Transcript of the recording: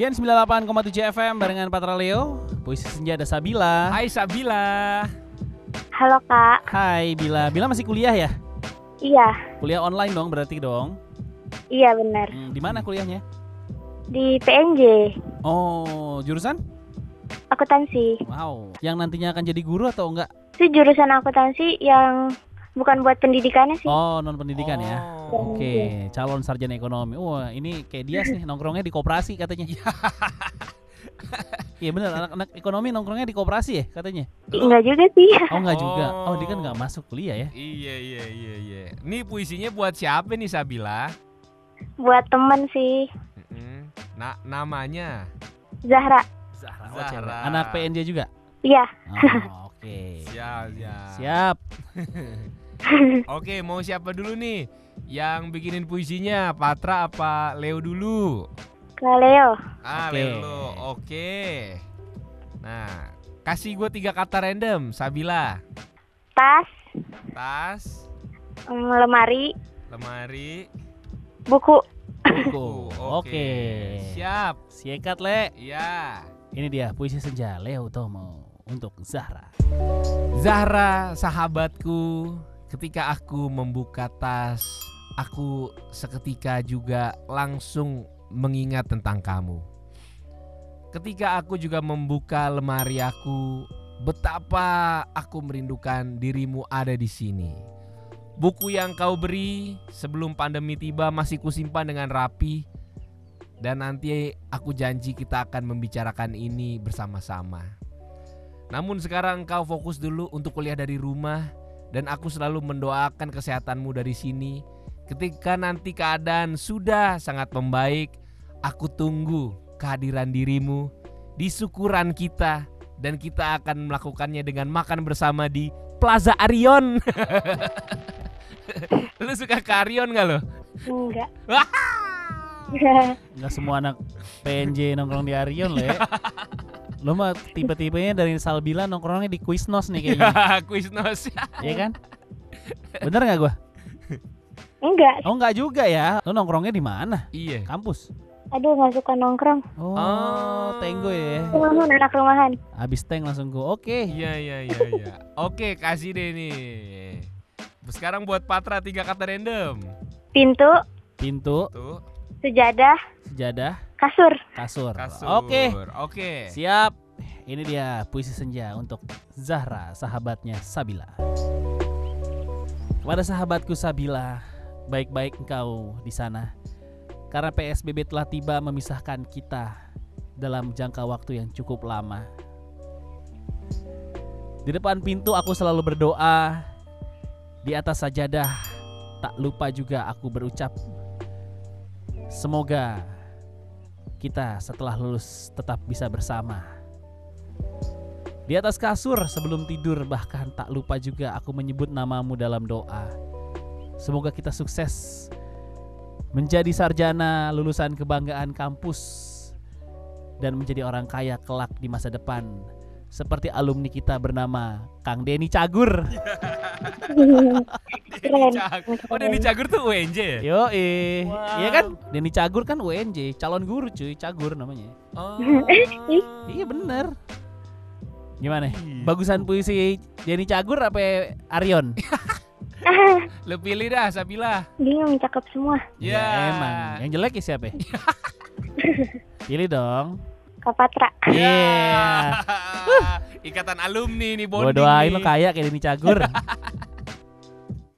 Gen 98,7 FM barengan Patra Leo Puisi Senja ada Sabila Hai Sabila. Halo kak, Hai Bila Bila masih kuliah ya? iya, Kuliah online dong berarti dong iya benar. hmm, Di mana kuliahnya? Di PNJ, Oh jurusan? akuntansi. Wow Yang nantinya akan jadi guru atau enggak? Itu jurusan akuntansi yang bukan buat pendidikannya sih. Oh non pendidikan ya Oh. Oke calon sarjana ekonomi Wah ini kayak dia sih nongkrongnya di koperasi katanya Iya bener anak-anak ekonomi nongkrongnya di koperasi ya katanya Enggak juga sih. Oh enggak juga Oh dia kan Oh. enggak masuk kuliah ya Iya iya iya iya. Nih puisinya buat siapa nih Sabila? buat temen sih. Nah namanya. Zahra. Zahra, oh, Zahra. Anak PNJ juga Iya, Oh, Oke Siap siap. Siap Oke mau siapa dulu nih? Yang bikinin puisinya Patra apa Leo dulu? Kak Leo. Ah Oke. Leo. Oke. Nah kasih gue tiga kata random Sabila. Tas, Tas, em, lemari, lemari, buku. Buku Oke Siap. Siekat le Iya. Ini dia puisi senja Leo Tomo Untuk Zahra Zahra, sahabatku, ketika aku membuka tas, aku seketika juga langsung mengingat tentang kamu. Ketika aku juga membuka lemari aku, betapa aku merindukan dirimu ada di sini. Buku yang kau beri sebelum pandemi tiba masih kusimpan dengan rapi dan nanti aku janji kita akan membicarakan ini bersama-sama. Namun sekarang kau fokus dulu untuk kuliah dari rumah dan aku selalu mendoakan kesehatanmu dari sini. Ketika nanti keadaan sudah sangat membaik, aku tunggu kehadiran dirimu di syukuran kita dan kita akan melakukannya dengan makan bersama di Plaza Arion. Lu suka ke Arion gak lo? Enggak. Nggak semua anak PNJ nongkrong di Arion le Lo mah tipe-tipenya dari Salbila nongkrongnya di Quiznos nih kayaknya Quiznos. Iya kan? Bener nggak gua? Enggak. Oh nggak juga ya Lo nongkrongnya di mana? iya. Kampus? Aduh, nggak suka nongkrong. Oh, Oh. tenggo ya Rumahan, anak rumahan. Abis teng langsung gua Oke Iya iya iya iya. Oke kasih deh nih. Sekarang buat Patra tiga kata random. Pintu, Pintu, Tuh sejadah, sejadah, kasur. kasur, kasur. Oke Oke. Siap. Ini dia puisi senja untuk Zahra, sahabatnya Sabila. Kepada sahabatku Sabila, baik-baik engkau di sana. Karena PSBB telah tiba memisahkan kita dalam jangka waktu yang cukup lama. Di depan pintu aku selalu berdoa. Di atas sajadah tak lupa juga aku berucap Semoga kita setelah lulus tetap bisa bersama. Di atas kasur sebelum tidur bahkan tak lupa juga aku menyebut namamu dalam doa. Semoga kita sukses menjadi sarjana lulusan kebanggaan kampus dan menjadi orang kaya kelak di masa depan. Seperti alumni kita bernama Kang Denny Cagur. Oh Denny Cagur tuh UNJ ya? Yo, Wow. iya kan? Denny Cagur kan UNJ, calon guru cuy, Cagur namanya. Oh. Iya bener. Gimana? Bagusan puisi Denny Cagur apa Arion? Lu pilih dah Sabila. Bingung, cakep semua. Ya. emang. Yang jelek ya siapa? Pilih dong. Kak Patra. Iya. Ikatan alumni nih Gua bonding. doain nih. lo kaya kayak Denny Cagur.